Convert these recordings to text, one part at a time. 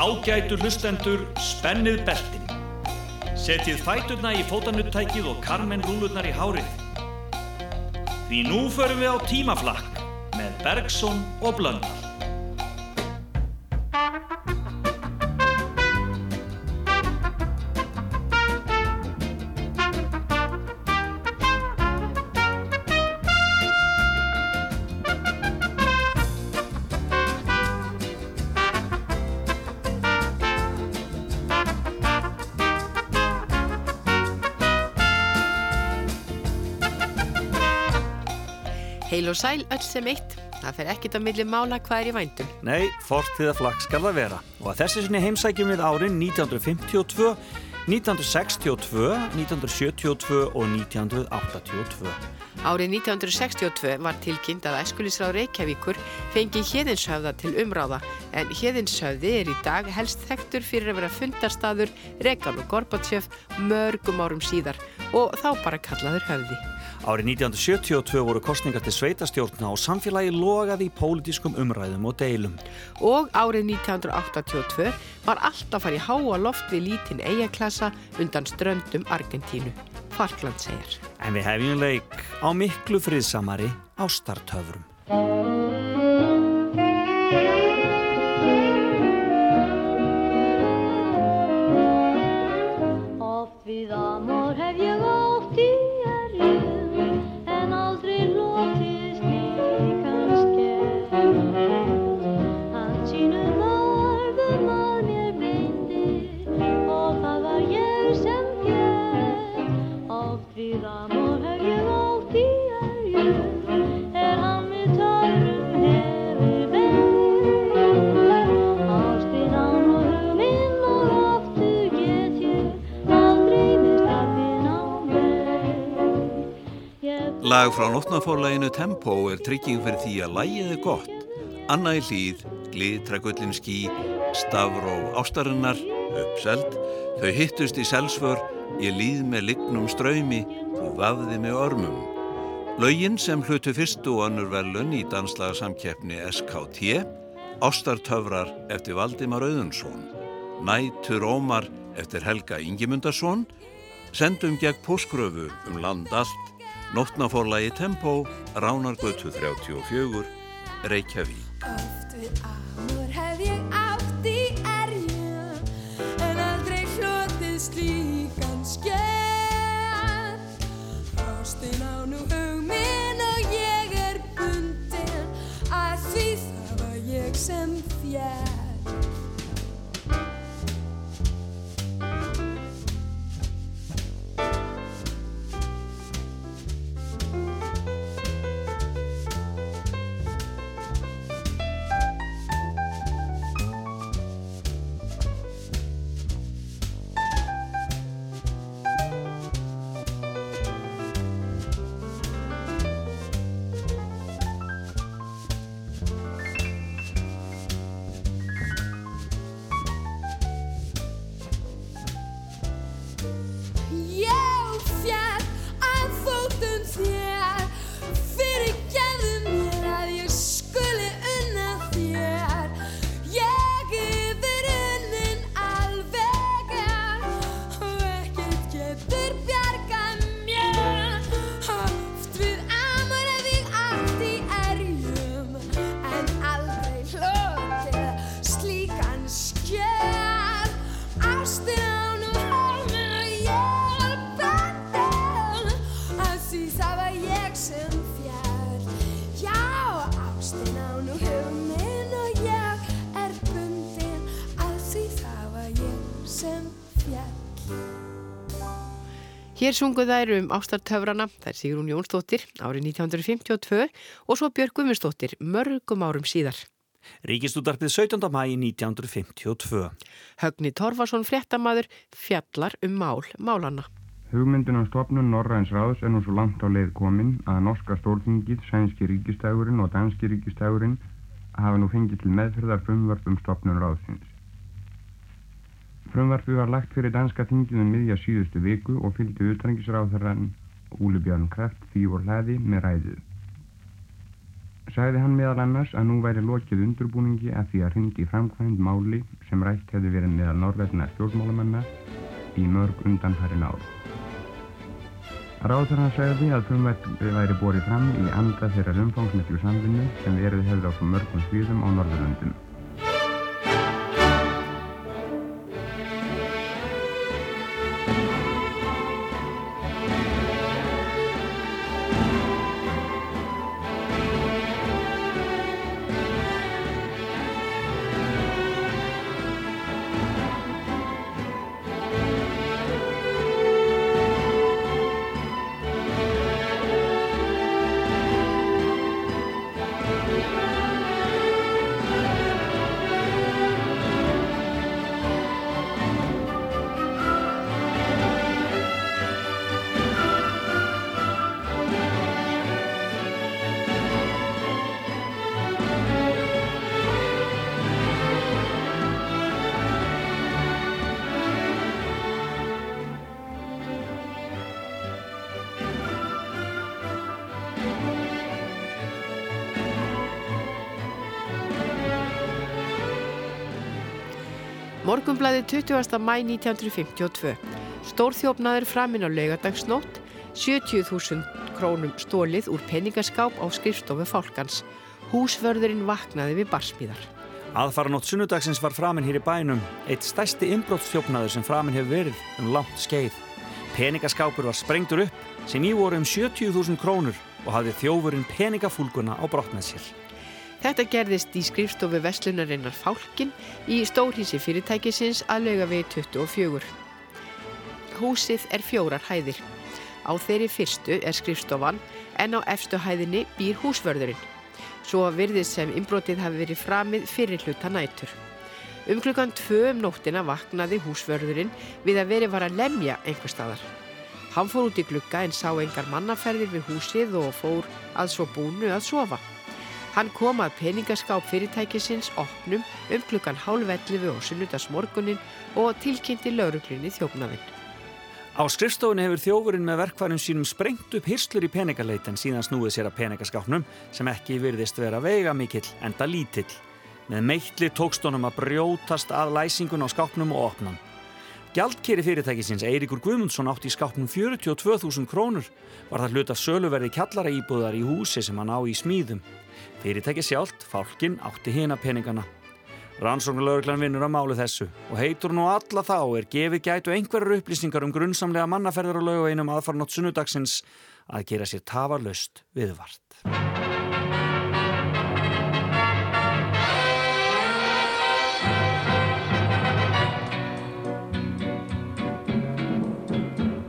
Ágætu hlustendur, spennið beltin. Setjið fæturna í fótanuttækið og karmen rúlurnar í hárið. Því nú förum við á tímaflakk með Bergson og Blöndal. Og sæl öll sem eitt. Það fer ekkit á milli mála hvað er í vændum. Nei, fortíðaflakk skal það vera. Og að þessi sinni heimsækjum við árin 1952, 1962, 1972 og 1982. Árið 1962 var tilkynnt að Æskulisráð Reykjavíkur fengi hérðinshöfða til umráða en hérðinshöfði er í dag helst þekktur fyrir að vera fundarstaður Reykján og Gorbatsjöf mörgum árum síðar og þá bara kallaður höfði. Árið 1972 voru kostningar til sveitastjórna og samfélagi logaði í pólitískum umræðum og deilum. Og árið 1982 var allt að fara í háa loft við lítinn eigaklasa undan ströndum Argentínu. Falkland segir. En við hefjum leik á miklu friðsamari ástartöfrum. Oft við amor hef ég Lag frá nótnafórlæginu Tempo er trygging fyrir því að lægið er gott. Anna í hlýð, glitragullin skí, stafró ástarinnar, uppseld. Þau hittust í selsför, ég líð með lignum ströymi, þú vafði með ormum. Laugin sem hlutu fyrstu og annur velun í danslaga samkeppni SKT, Ástartöfrar eftir Valdimar Auðunsson, Nætur Ómar eftir Helga Ingimundarsson, Sendum gegn póskröfu um land allt, Nótnafórlagi Tempo, Ránargötu 34, Reykjavík. Oft við amor hef ég átt í erjum en aldrei hlotið slíkan skemmt. Ástin á nú hug minn og ég er bundin að því það var ég sem fjall. Hér sungu þær um ástartöfrana, þær Sigrún Jónsdóttir árið 1952 og svo Björg Guðmundsdóttir mörgum árum síðar. Ríkistúdarpið 17. mæi 1952. Högni Torfarsson fréttamaður fjallar um mál málana. Hugmyndin á stopnun Norræns ráðs er nú svo langt á leið komin að norska stórþingið, sænski ríkistægurinn og danski ríkistægurinn hafa nú fengið til meðferðar frumvarp um stopnun ráðsins. Frumvarpi var lagt fyrir danska þingið um miðja síðustu viku og fylgdi utrengisráðherran Úli Björn Kreft því voru hlæði með ræðið. sagði hann meðal annars að nú væri lokið undurbúningi að því að hrindi framkvæmd máli sem rætt hefði verið meðal norrætna stjórnmálamanna í mörg undanfærin ár. Ráðurna sagði að frumverð væri borið fram í anda þeirra umfangsmiklu samvinnu sem verið hefði á svo mörgum sviðum á Norðurlöndum. Morgumblæði 20. mæ 1952. Stórþjófnaður framinn á laugadagsnótt, 70.000 krónum stólið úr peningaskáp á skrifstofu fálkans. Húsvörðurinn vaknaði við barsmíðar. Aðfaranótt sunnudagsins var framinn hér í bænum, eitt stærsti innbróttstjófnaður sem framinn hefur verið um langt skeið. Peningaskápur var sprengtur upp sem í voru um 70.000 krónur og hafði þjófurinn peningafúlguna á brott með sér. Þetta gerðist í skrifstofu Vestlunarinnar Fálkin í stórhísi fyrirtækisins að lauga við 24. Húsið er fjórar hæðir. Á þeirri fyrstu er skrifstofan en á efstu hæðinni býr húsvörðurinn. Svo virðist sem inbrotið hafi verið framið fyrir hluta nætur. Um klukkan tvö um nóttina vaknaði húsvörðurinn við að verið var að lemja einhver staðar. Hann fór út í glukka en sá engar mannaferðir við húsið og fór að svo búnu að sofa. Hann kom að peningaskáp fyrirtækisins opnum um klukkan hálfellifu og sunnudagsmorgunin og tilkynnti lauruglunni þjófnaðinn. Á skrifstofunni hefur þjófurinn með verkværum sínum sprengt upp hyrslur í peningaleit en síðan snúið sér að peningaskápnum sem ekki virðist vera veiga mikill enda lítill. Með meitli tókstónum að brjótast að læsingun á skápnum og opnan. Gjaldkeri fyrirtækisins Eiríkur Guðmundsson átti í skápnum 42.000 krónur var það hlut af söluverði kjallara íbúðar í húsi sem hann á í smíðum. Fyrirtæki sjálft, fálkin, átti hina peningana. Rannsóknulögurglann vinnur að málu þessu og heitur nú alla þá er gefið gætu einhverjar upplýsingar um grunnsamlega mannaferðar og lögaveinum aðfarnótt sunnudagsins að gera sér tafarlöst viðvart.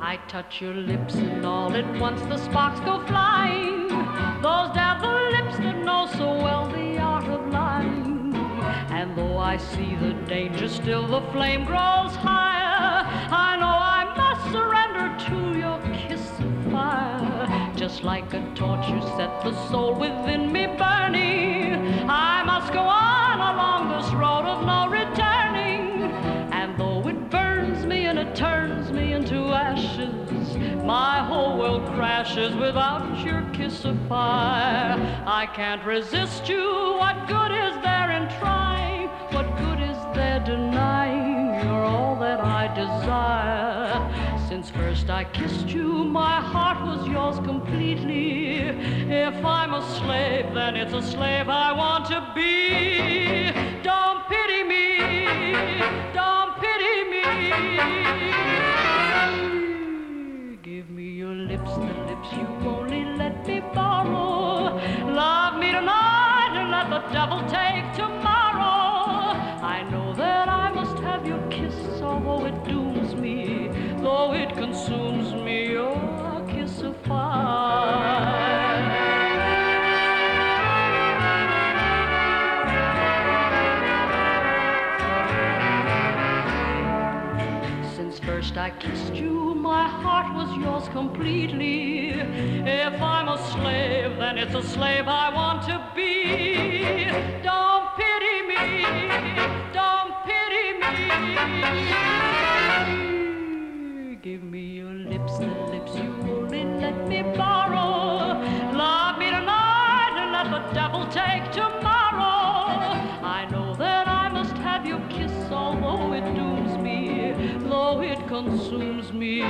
I touch your lips and all at once the sparks go flying. Those know so well the art of lying. And though I see the danger, still the flame grows higher. I know I must surrender to your kiss of fire. Just like a torch, you set the soul within me burning. Whole world crashes without your kiss of fire. I can't resist you. What good is there in trying? What good is there denying? You're all that I desire. Since first I kissed you, my heart was yours completely. If I'm a slave, then it's a slave I want to be. Don't pity me. Don't pity me. I kissed you, my heart was yours completely. If I'm a slave, then it's a slave I want to be. Don't pity me, don't pity me. Give me your lips, the lips you only let me borrow. Love me tonight and let the devil take tomorrow. I know that I must have your kiss, although consumes me.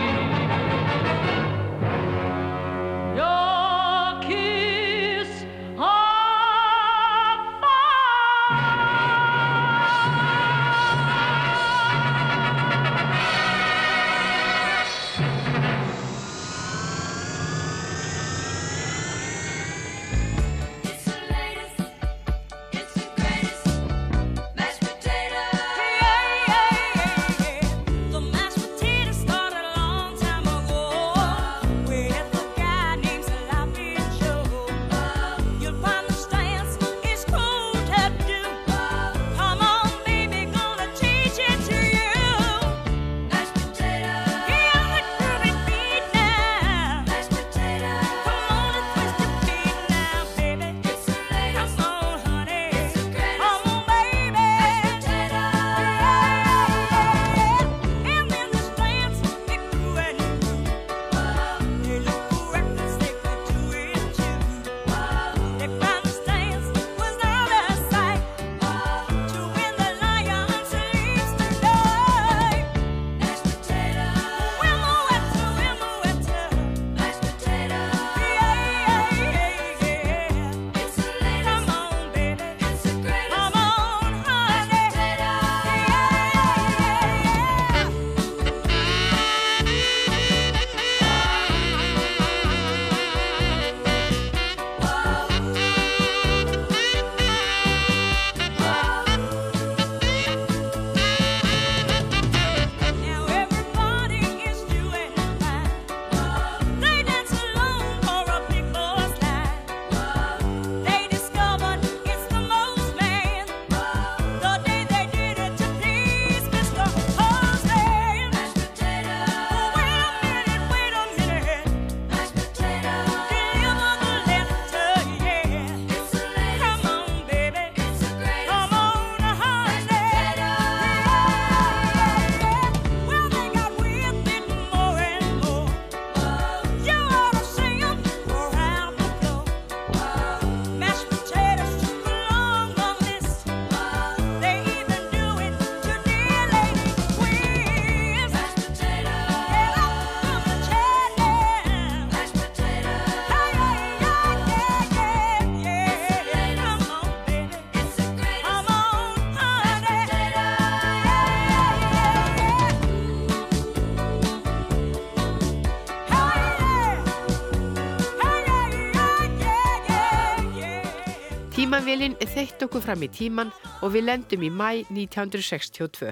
Tímavélinn þeitt okkur fram í tíman og við lendum í mæ 1962.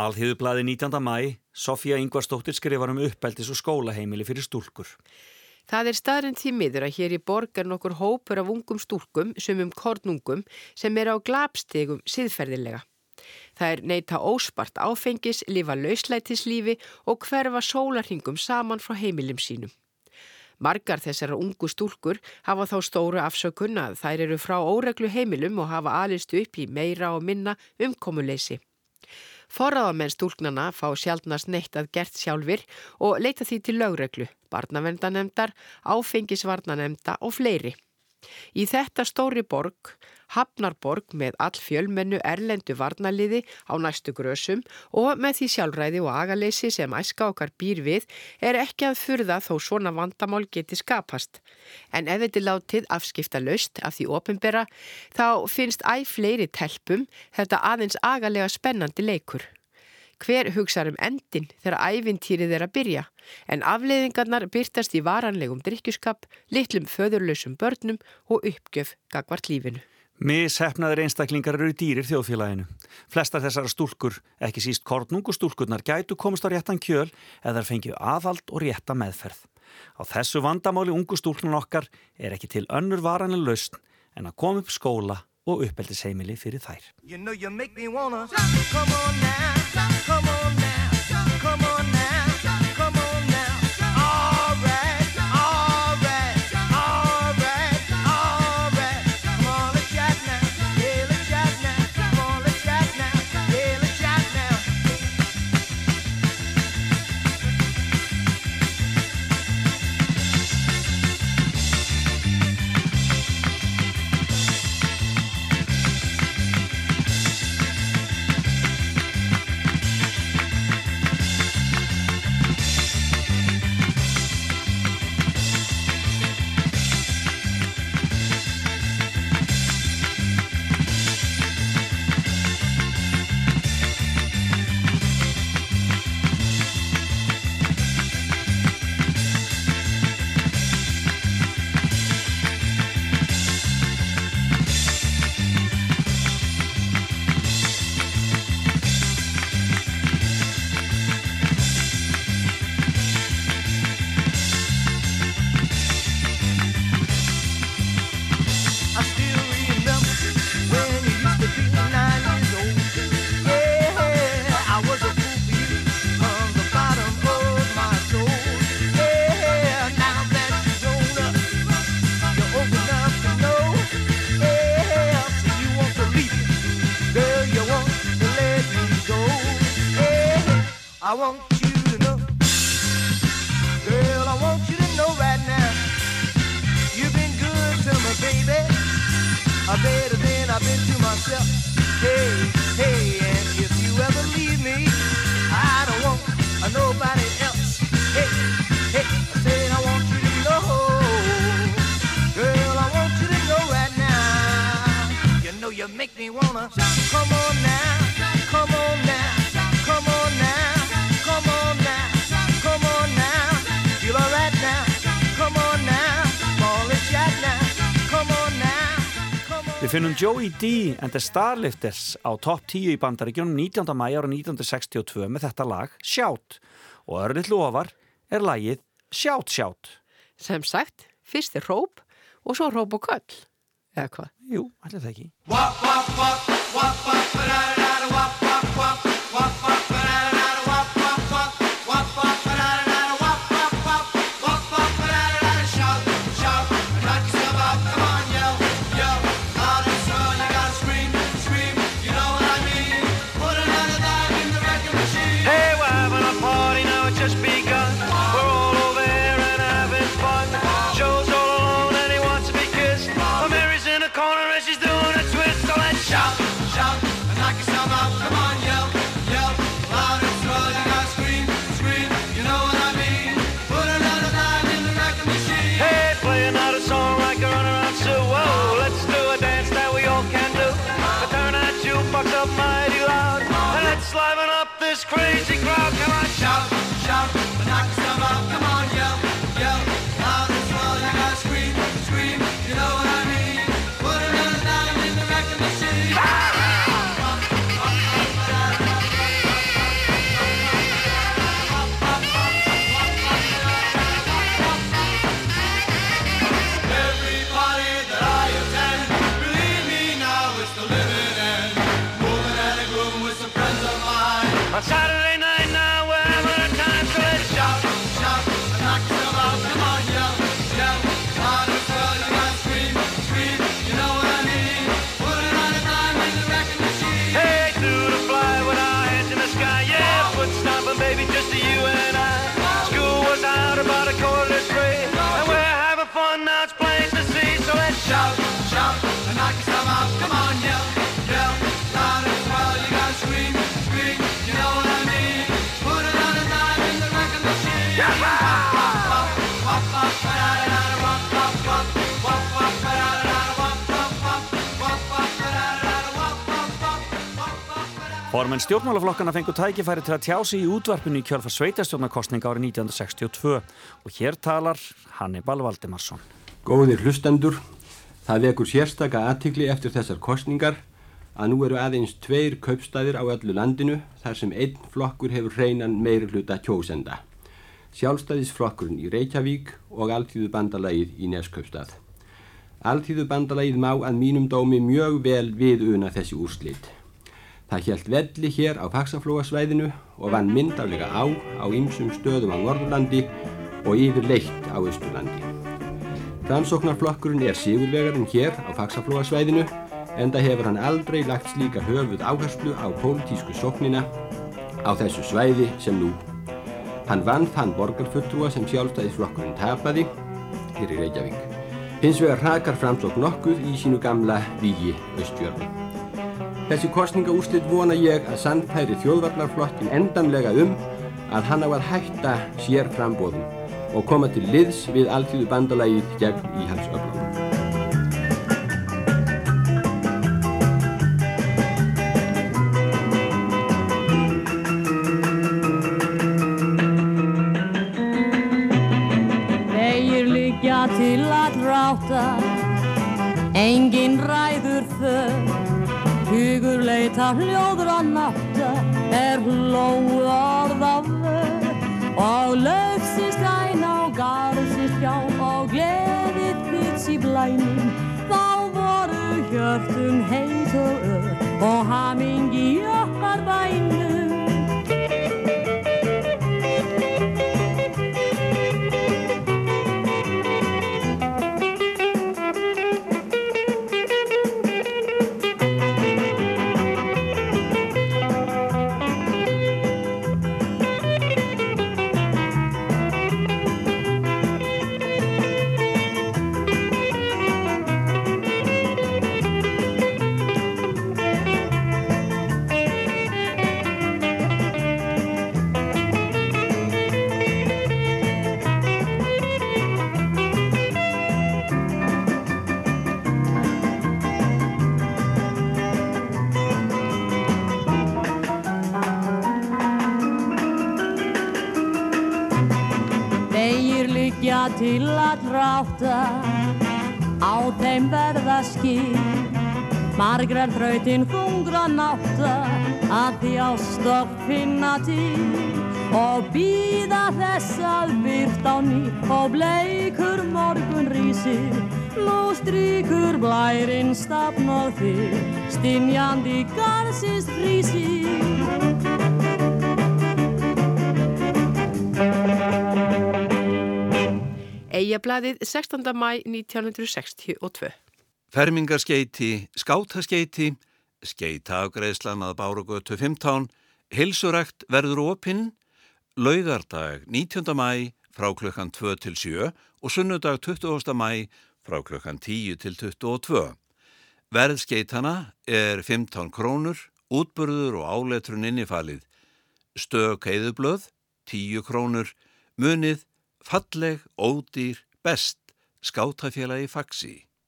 Alþýðublaði 19. mæ, Sofía Ingvarsdóttir skrifar um uppeldis og skólaheimili fyrir stúlkur. Það er staðrind því miður að hér í borg er nokkur hópur af ungum stúlkum, sumum kornungum, sem er á glapstegum siðferðilega. Það er neyta óspart áfengis, lifa lauslætislífi og hverfa sólarhingum saman frá heimilum sínum. Margar þessara ungu stúlkur hafa þá stóru afsökun að þær eru frá óreglu heimilum og hafa alist upp í meira og minna umkomuleysi. Forraðamenn stúlknana fá sjálfnast neitt að gert sjálfur og leita því til lögreglu, barnavendanemdar, áfengisvarnanemda og fleiri. Í þetta stóri borg, Hafnarborg með all fjölmennu erlendu varnaliði á næstu grösum og með því sjálfræði og agaleysi sem æska okkar býr við er ekki að furða þó svona vandamál geti skapast. En ef þetta er látið afskipta laust af því ofinbera þá finnst æg fleiri telpum þetta aðeins agalega spennandi leikur. Hver hugsaður um endin þegar ævintýrið er að byrja, en afleiðingarnar byrtast í varanlegum drikkjuskap, litlum föðurlausum börnum og uppgjöf gagvart lífinu. Mishefnaður einstaklingar eru dýrir þjóðfélaginu. Flestar þessara stúlkur, ekki síst kornungu stúlkurnar, gætu komast á réttan kjöl eða fengið aðald og rétta meðferð. Á þessu vandamáli ungu stúlkunan okkar er ekki til önnur varanlega lausn en að koma upp skóla og uppeldisheimili fyrir þær. You know you me wanna come on now, come on now, come on now, come on now, come on now. Feel alright now, come on now, ball and shot now, come on now. Við finnum Joey D and the Starlifters á topp 10 í bandaríkjunum 19. mæ ára 1962 með þetta lag Shout og örlitt lofar er lagið Shout Shout. Sem sagt, fyrst er róp og svo róp og köll. Eða hvað? Jú, allir það ekki. Formenn stjórnmálaflokkana fengu tækifæri til að tjá sig í útvarpinu í kjölfa sveitastjórnarkostninga árið 1962 og hér talar Hannibal Valdimarsson. Góðir hlustendur, það vekur sérstaka aðtikli eftir þessar kostningar að nú eru aðeins tveir kaupstæðir á öllu landinu þar sem einn flokkur hefur hreinan meiri hluta kjósenda. Sjálfstæðisflokkurinn í Reykjavík og Alþýðu bandalagið í Neskaupstað. Alþýðu bandalagið má að mínum dómi mjög vel viðuna þessi úrslit. Það hjælt velli hér á Faxaflóasvæðinu og vann myndaflega á á ymsum stöðum á Norðurlandi og yfir leitt á Östurlandi. Framsóknarflokkurinn er sigurvegarinn hér á Faxaflóasvæðinu enda hefur hann aldrei lagt slíka höfuð áherslu á pólitísku sóknina á þessu svæði sem nú. Hann vann þann borgarfulltrúa sem sjálfstæðisflokkurinn tapaði hér í Reykjavík. Hins vegar hrakar framsókn nokkuð í sínu gamla vígi Östjörnum. Þessi kostningaúrslit vona ég að sannfæri þjóðvarnarflokkin endanlega um að hann á að hætta sér frambóðum og koma til liðs við alltíðu bandalagið gegn íhalsöflunum. Vegir I Mario de margrar þrautin þungra nátta að þjást og finna til og býða þess að byrt á ný og bleikur morgun rísir nú stríkur blærin stafn og þig stinjandi garðsins frísir Eyjablaðið 16. mæ 1962. Fermingarskeiti, skátaskeiti, skeitaafgreðslan að Bárugötu 15, hilsurækt verður opinn, laugardag 19. mæ frá klukkan 2 til 7 og sunnudag 20. mæ frá klukkan 10 til 22. Verðskeitana er 15 krónur, útburður og áletrun innifalið. Stök heiðublöð, 10 krónur, munið, falleg, ódýr, best, skátafélagi faksi.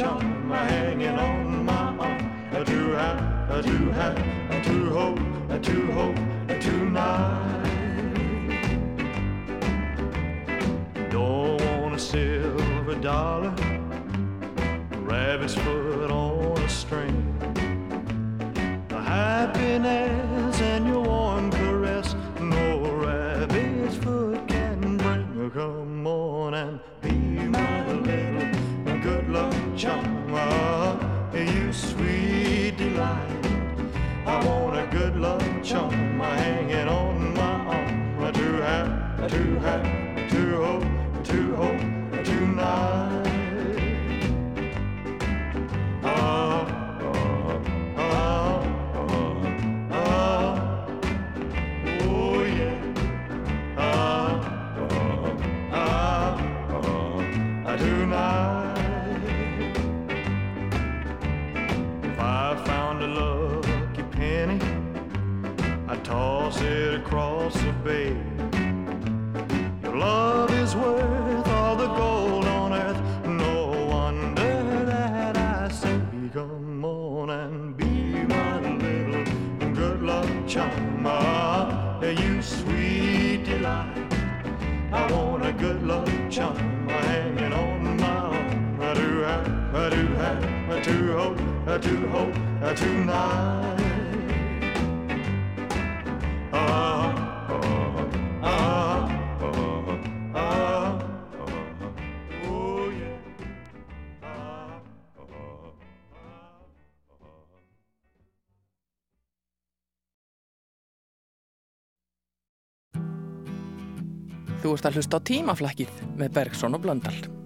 chum, a hanging on my arm. A do have, a do have, a do hope, a do hope a. Don't want a silver dollar, a rabbit's foot on a string. A happiness chum, my hanging on my arm, my true hat, my true hat. Bay. Your love is worth all the gold on earth. No wonder that I say, come on and be my little good luck charm. Ah, you sweet delight. I want a good luck charm hanging on my arm. I do have, I do have, I do hope, I do hope tonight. Ah, Þú ert að hlusta á tímaflakkið með Bergson og Blöndal.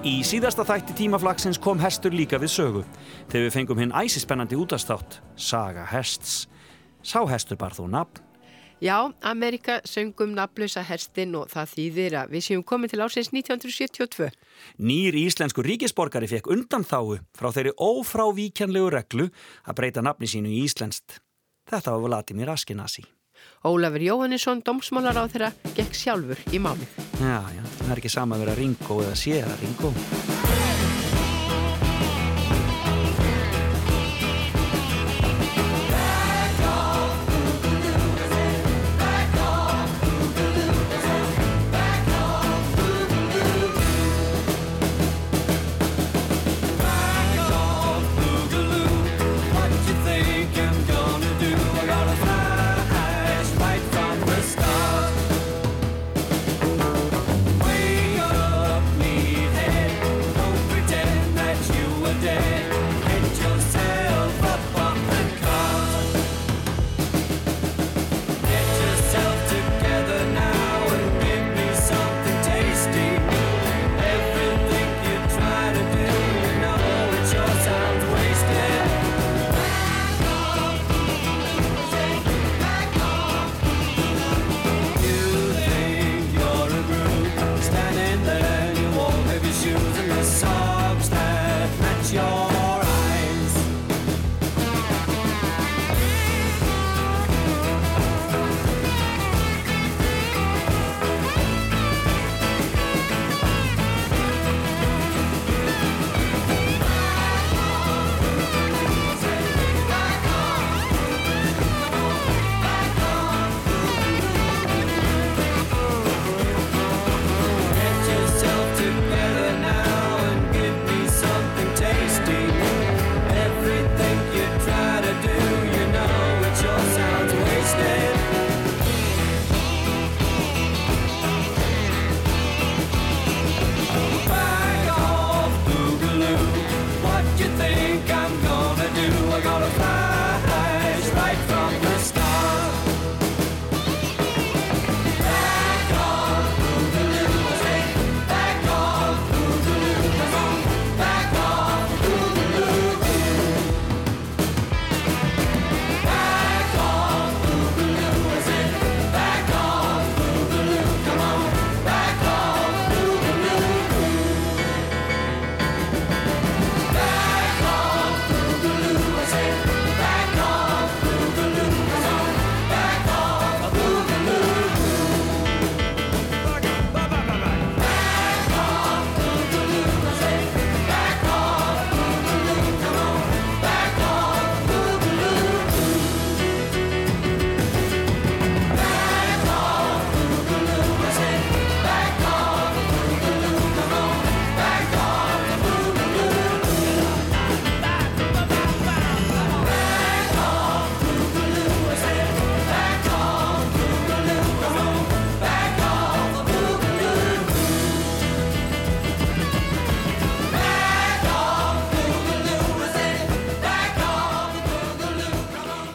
Í síðasta þætti tímaflagsins kom hestur líka við sögu þegar við fengum hinn æsispennandi útastátt, Saga Hests. Sá hestur bar þó nafn. Já, Amerika söngum nafnlösa hestin og það þýðir að við séum komin til ásins 1972. Nýr íslensku ríkisborgari fekk undan þáu frá þeirri ófrávíkjanlegu reglu að breyta nafni sínu í íslenskt. Þetta var Vladimir Askenasi. Ólafur Jóhannesson, domsmálar á þeirra, gekk sjálfur í málið. Já, já, það er ekki sama að vera Ringo eða séra Ringo.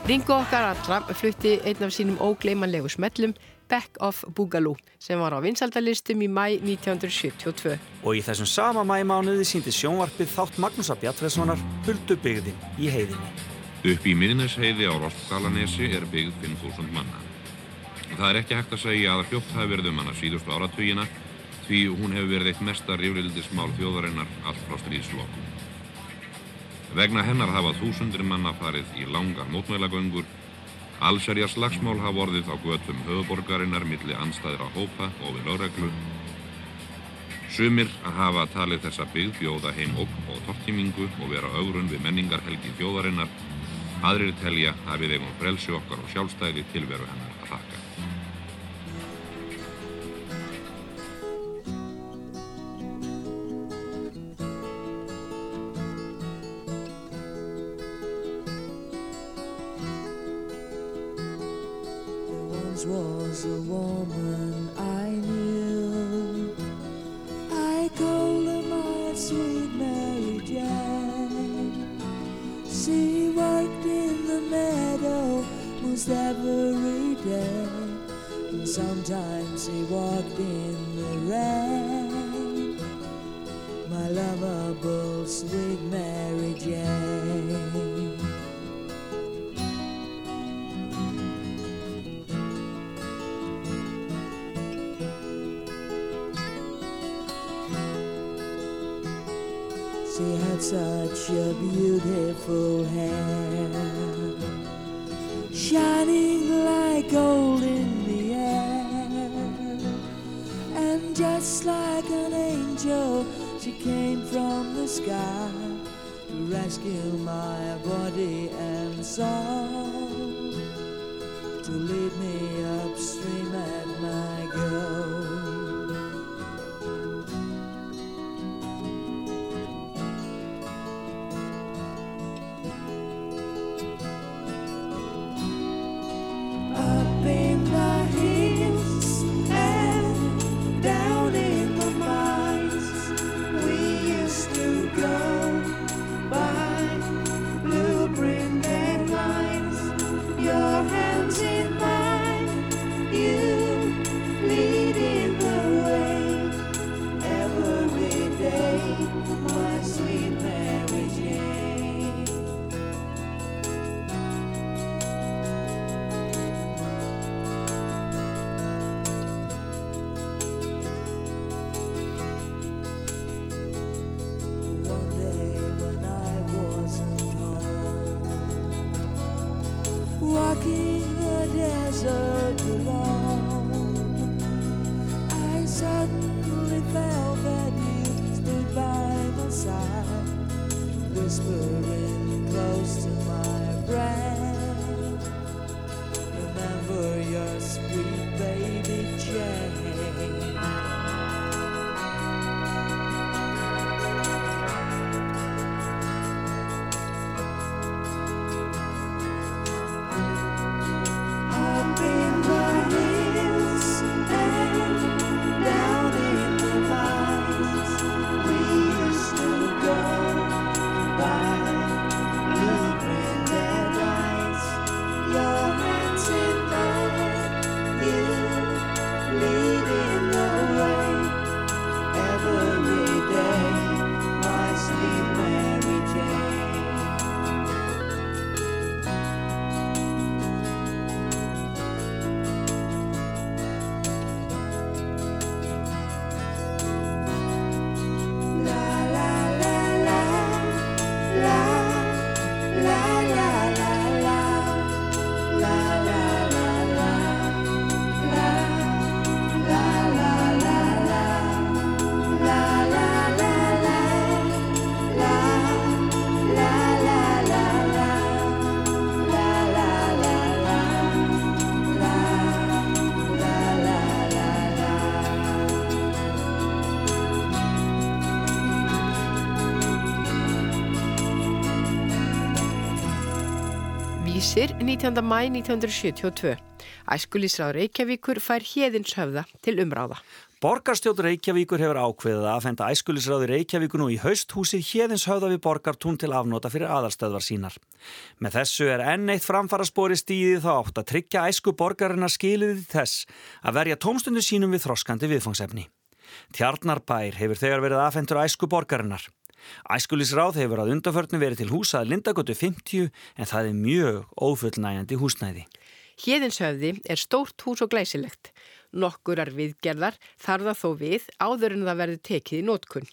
Ringo okkar allra flutti einn af sínum ógleymanlegu smellum Back of Boogaloo sem var á vinsaldalistum í mæ 1972. Og í þessum sama mæmánuði síndi sjónvarpið þátt Magnúsa Bjartfræðssonar Huldubyggðin í heiðinni. Upp í miðnesheiði á Rostgalanesi er byggð 5.000 manna. Það er ekki hægt að segja að hljótt hafi verið um hana síðustu áratugina því hún hefur verið eitt mesta rifrildismál þjóðarinnar allt frá stríðslokum. Vegna hennar hafa þúsundir manna farið í langar mótmælagöngur, allserja slagsmál hafa orðið á götum höfuborgarinnar milli anstæðra hópa og við lögreglu. Sumir hafa talið þessa byggð bjóða heim ógn og tortímingu og vera augrun við menningarhelgi þjóðarinnar, aðrir telja að við eigum frelsi okkar og sjálfstæði tilveru hennar Was a woman I knew. I called her my sweet Mary Jane. She worked in the meadow most every day. And sometimes she walked in the rain. My lovable sweet Mary Jane. Such a beautiful hair, shining like gold in the air. And just like an angel, she came from the sky to rescue my body and soul, to lead me Vísir 19. mæ 1972. Æskulísráð Reykjavíkur fær hérðins höfða til umráða. Borgarstjótt Reykjavíkur hefur ákveðið að fenda æskulisráði Reykjavíkur nú í hausthúsið hérðins höfða við borgartún til afnóta fyrir aðalstöðvar sínar. Með þessu er enn eitt framfara spori stíðið þá átt að tryggja æsku borgarina skiliðið þess að verja tómstundu sínum við þroskandi viðfangsefni. Tjarnarbær hefur þegar verið aðfendur æsku borgarinnar. Æskulisráð hefur að undarförnu verið til húsað Lindagötu 50 en það er mjög ófullnægjandi húsnæði. Héðinshöfði er stórt hús og glæsilegt. Nokkurar viðgerðar þarf það þó við áður en það verður tekið í nótkunn.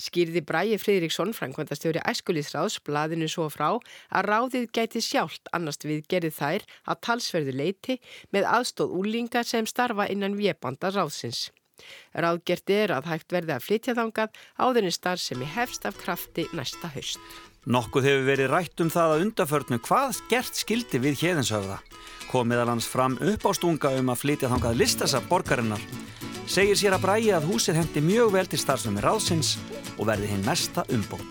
Skýrði Bræi Fridriksson, framkvæmdastjóri Æskulíðsráðs, blaðinu svo frá að ráðið gæti sjálft annast viðgerði þær að talsverðu leiti með aðstóð úlinga sem starfa innan viebanda ráðsins. Ráðgert er að hægt verði að flytja þangað áður en starf sem er hefst af krafti næsta haust. Nokkuð hefur verið rætt um það að undarförnu hvað gert skildi við hérðinshöfða. Kom meðal hans fram upp á stunga um að flytja þangað listasaf borgarinnar. Segir sér að bræja að húsið hendi mjög vel til starfsnumi ráðsins og verði hinn mesta umbót.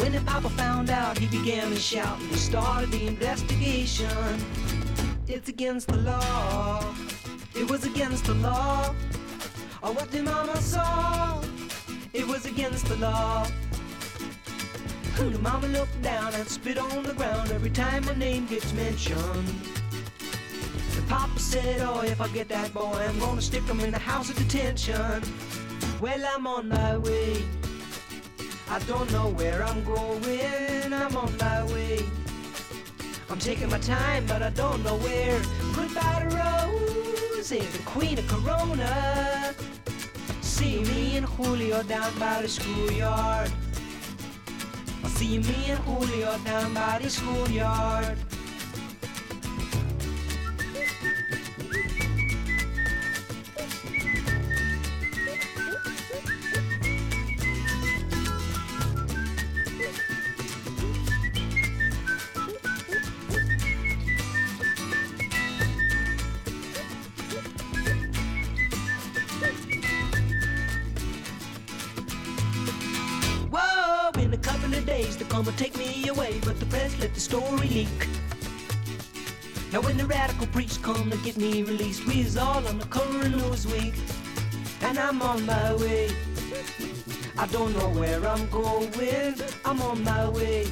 When the papa found out, he began to shout and he started the investigation. It's against the law. It was against the law. Or what the mama saw. It was against the law. The mama looked down and spit on the ground every time my name gets mentioned. The papa said, Oh, if I get that boy, I'm gonna stick him in the house of detention. Well, I'm on my way. I don't know where I'm going. I'm on my way. I'm taking my time, but I don't know where. Goodbye to Rose, the queen of Corona. See me and Julio down by the schoolyard. See me and Julio down by the schoolyard. Gonna take me away, but the press let the story leak. Now when the radical priest come to get me released, we all on the cover of Newsweek, and I'm on my way. I don't know where I'm going, I'm on my way.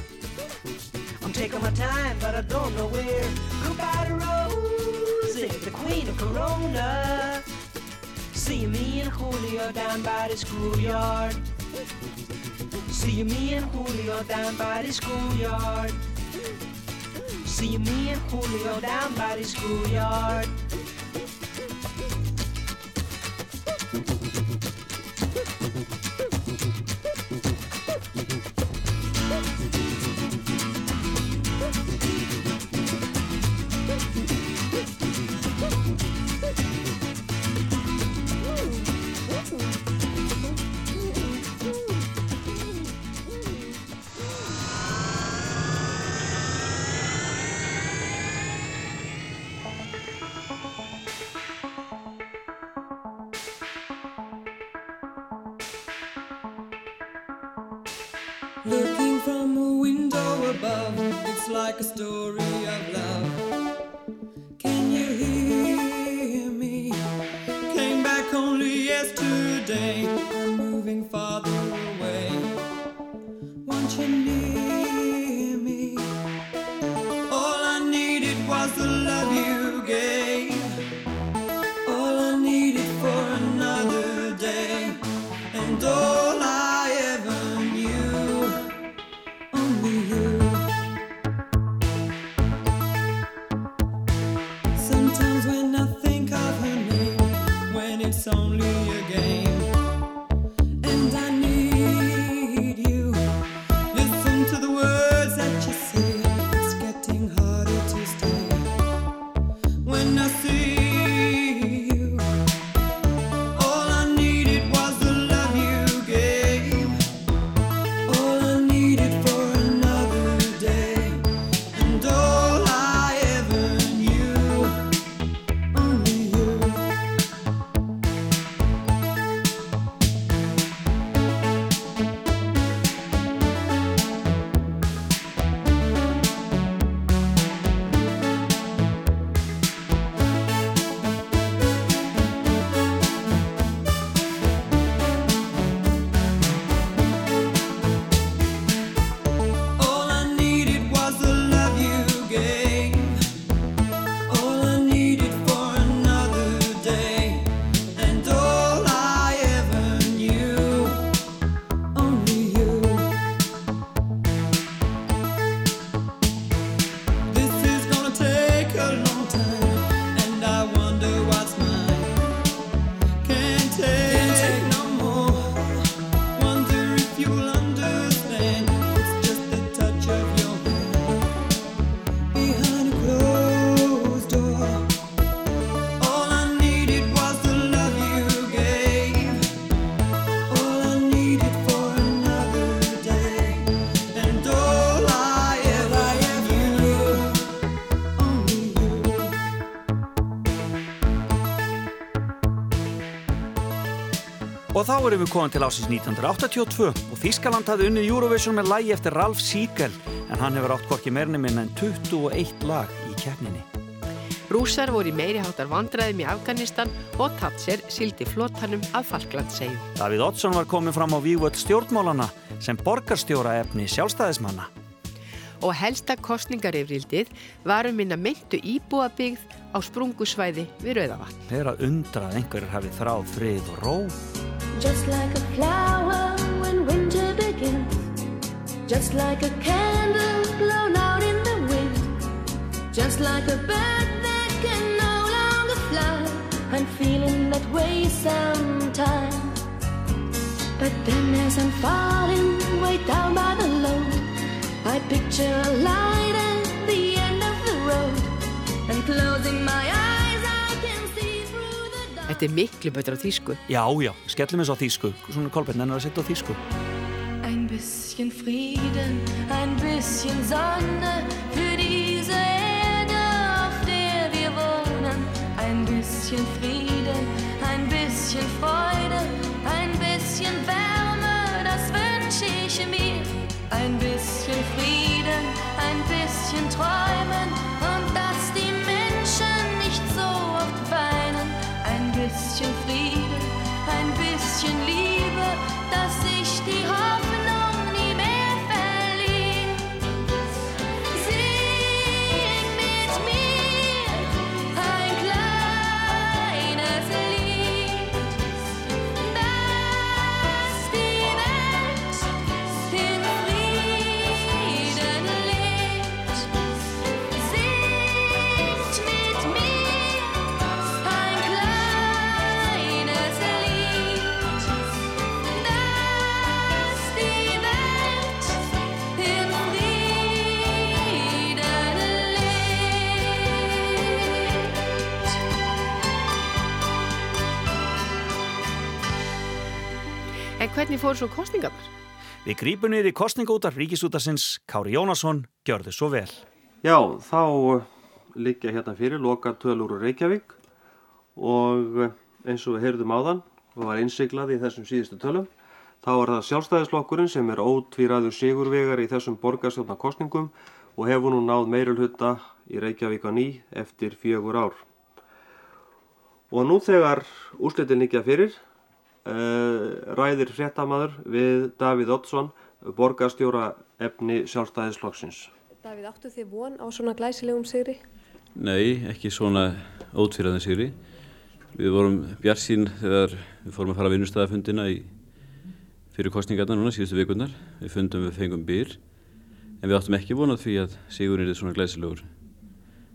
I'm taking my time, but I don't know where. Goodbye to Rosie, the queen of Corona. See me and Julio down by the schoolyard. See me and Julio down by the schoolyard. See me and Julio down by the schoolyard. Og þá erum við komin til ásins 1982 og Þískaland hafði unnið Eurovision með lagi eftir Ralf Siegel en hann hefur átt hvorki meirni minn en 21 lag í keppninni. Rússar voru í meiri háttar vandræðum í Afganistan og Tatser sildi flottanum að Falklandsegju. Davíð Oddsson var komin fram á vývöld stjórnmálana sem borgarstjóra efni sjálfstæðismanna. Og helsta kostningarifrildið var um minna myndu íbúabigð á sprungusvæði við Rauðavatn. Þeir að undra að einhverjir hafi þráð frið og ró. Just like a flower when winter begins. Just like a candle blown out in the wind. Just like a bird that can no longer fly. I'm feeling that way sometimes. But then as I'm falling way down by the load, I picture a light at the end of the road. And closing my eyes, Þetta er miklu betra á þýsku. Já, já, skellum eins á þýsku. Svona Kolbjörn, en er að setja á þýsku. Ein bisschen Frieden, ein bisschen Sonne für diese Erde, auf der wir wohnen. Ein bisschen Frieden, ein bisschen Freude, ein bisschen Wärme, das wünsche ich mir. Ein bisschen Frieden, ein bisschen Träumen En hvernig fóru svo kostningarnar? Við grípum niður í kostningaútar Ríkisútarsins Kári Jónasson, gjörðu svo vel. Já, þá uh, liggja hérna fyrir loka tölur úr Reykjavík og uh, eins og við heyrðum áðan og var innsiglað í þessum síðustu tölum þá er það sjálfstæðislokkurinn sem er ótvíraður sigurvegar í þessum borgarstjórnarkostningum og hefur nú náð meirulhutta í Reykjavík á ný eftir fjögur ár. Og nú þegar úrslitin liggja fyrir ræðir fréttamaður við Davíð Oddsson borgarstjóra efni sjálfstæðislokksins. Davíð, áttu þið von á svona glæsilegum sigri? Nei, ekki svona ótfýraðin sigri. Við vorum bjarsín þegar við fórum að fara að vinnustæðafundina í fyrir kostningarna núna síðustu vikurnar. Við fundum við fengum byr en við áttum ekki vonað því að sigurinn er svona glæsilegur.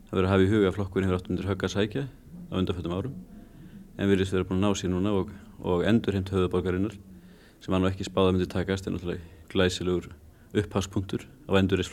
Það verður að hafa í huga að flokkurinn hefur átt undir högg að sækja á undanfjöldum árum en við erum búin að ná sér núna og, og endur heimt höfuborgarinnar sem var ekki spáða myndi takast en náttúrulega glæsilegur uppháspunktur á endurist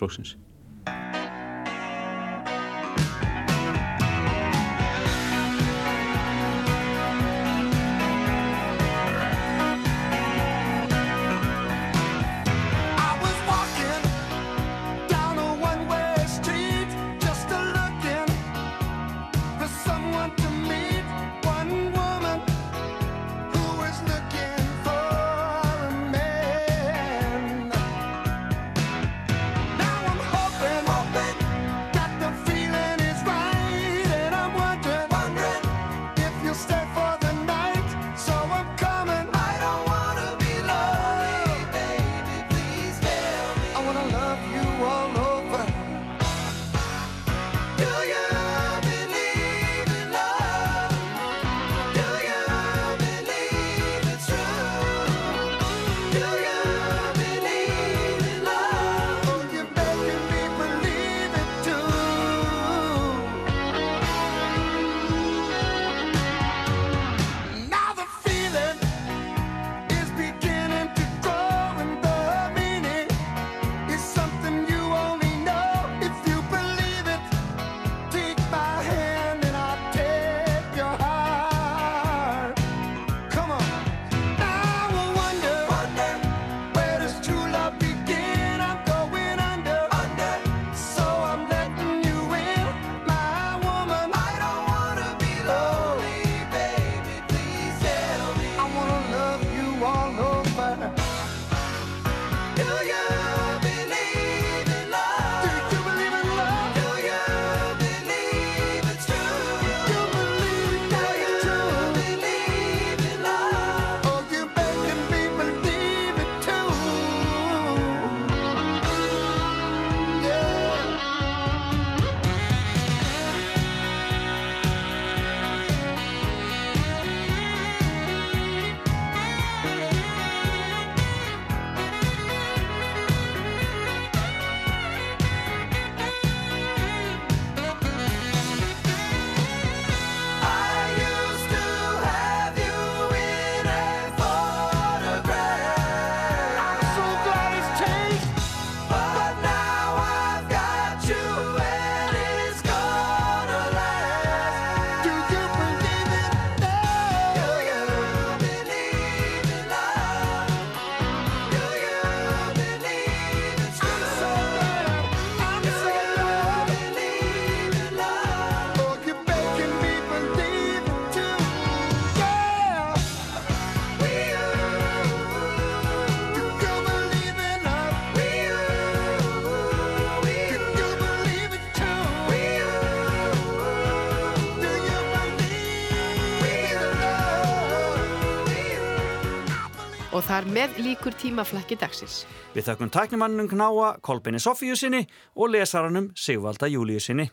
þar með líkur tímaflakki dagsins. Við þakkum taknumannum Knáa, Kolbini Sofíusinni og lesaranum Sigvalda Júliusinni.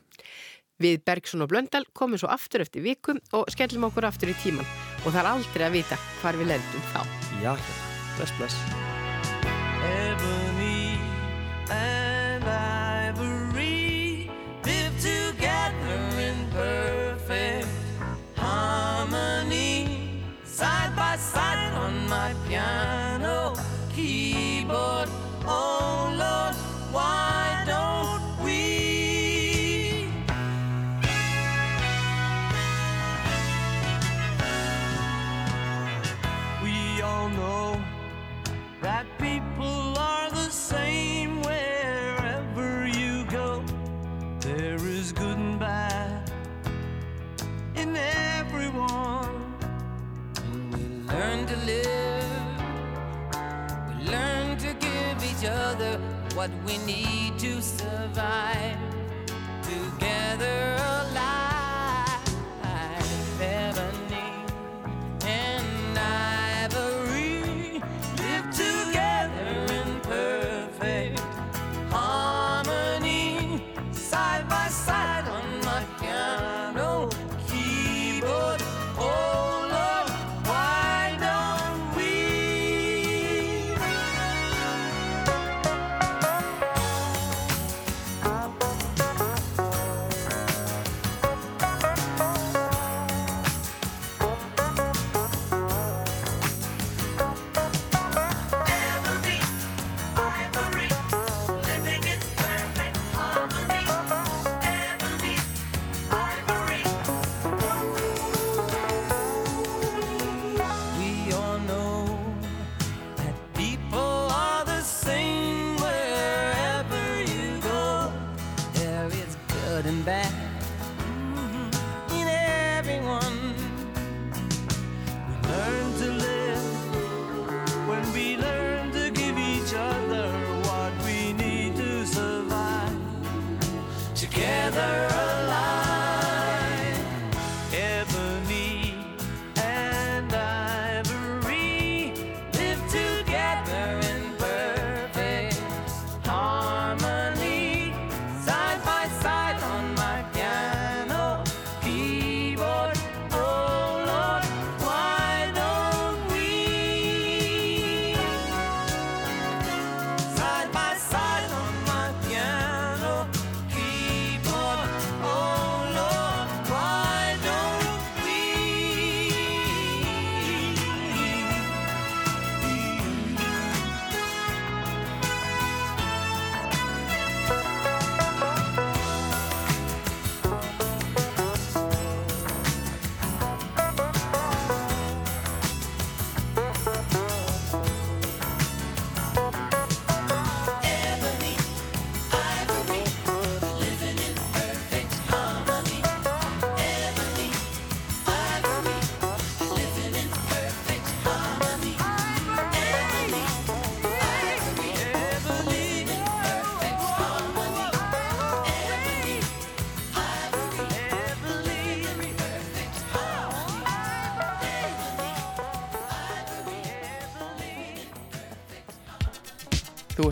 Við Bergson og Blöndal komum svo aftur eftir vikum og skellum okkur aftur í tíman og það er aldrei að vita hvar við lendum þá. Já, bless, bless. my piano keyboard on.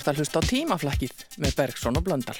ert að hlusta á tímaflakkið með Bergson og Blöndal.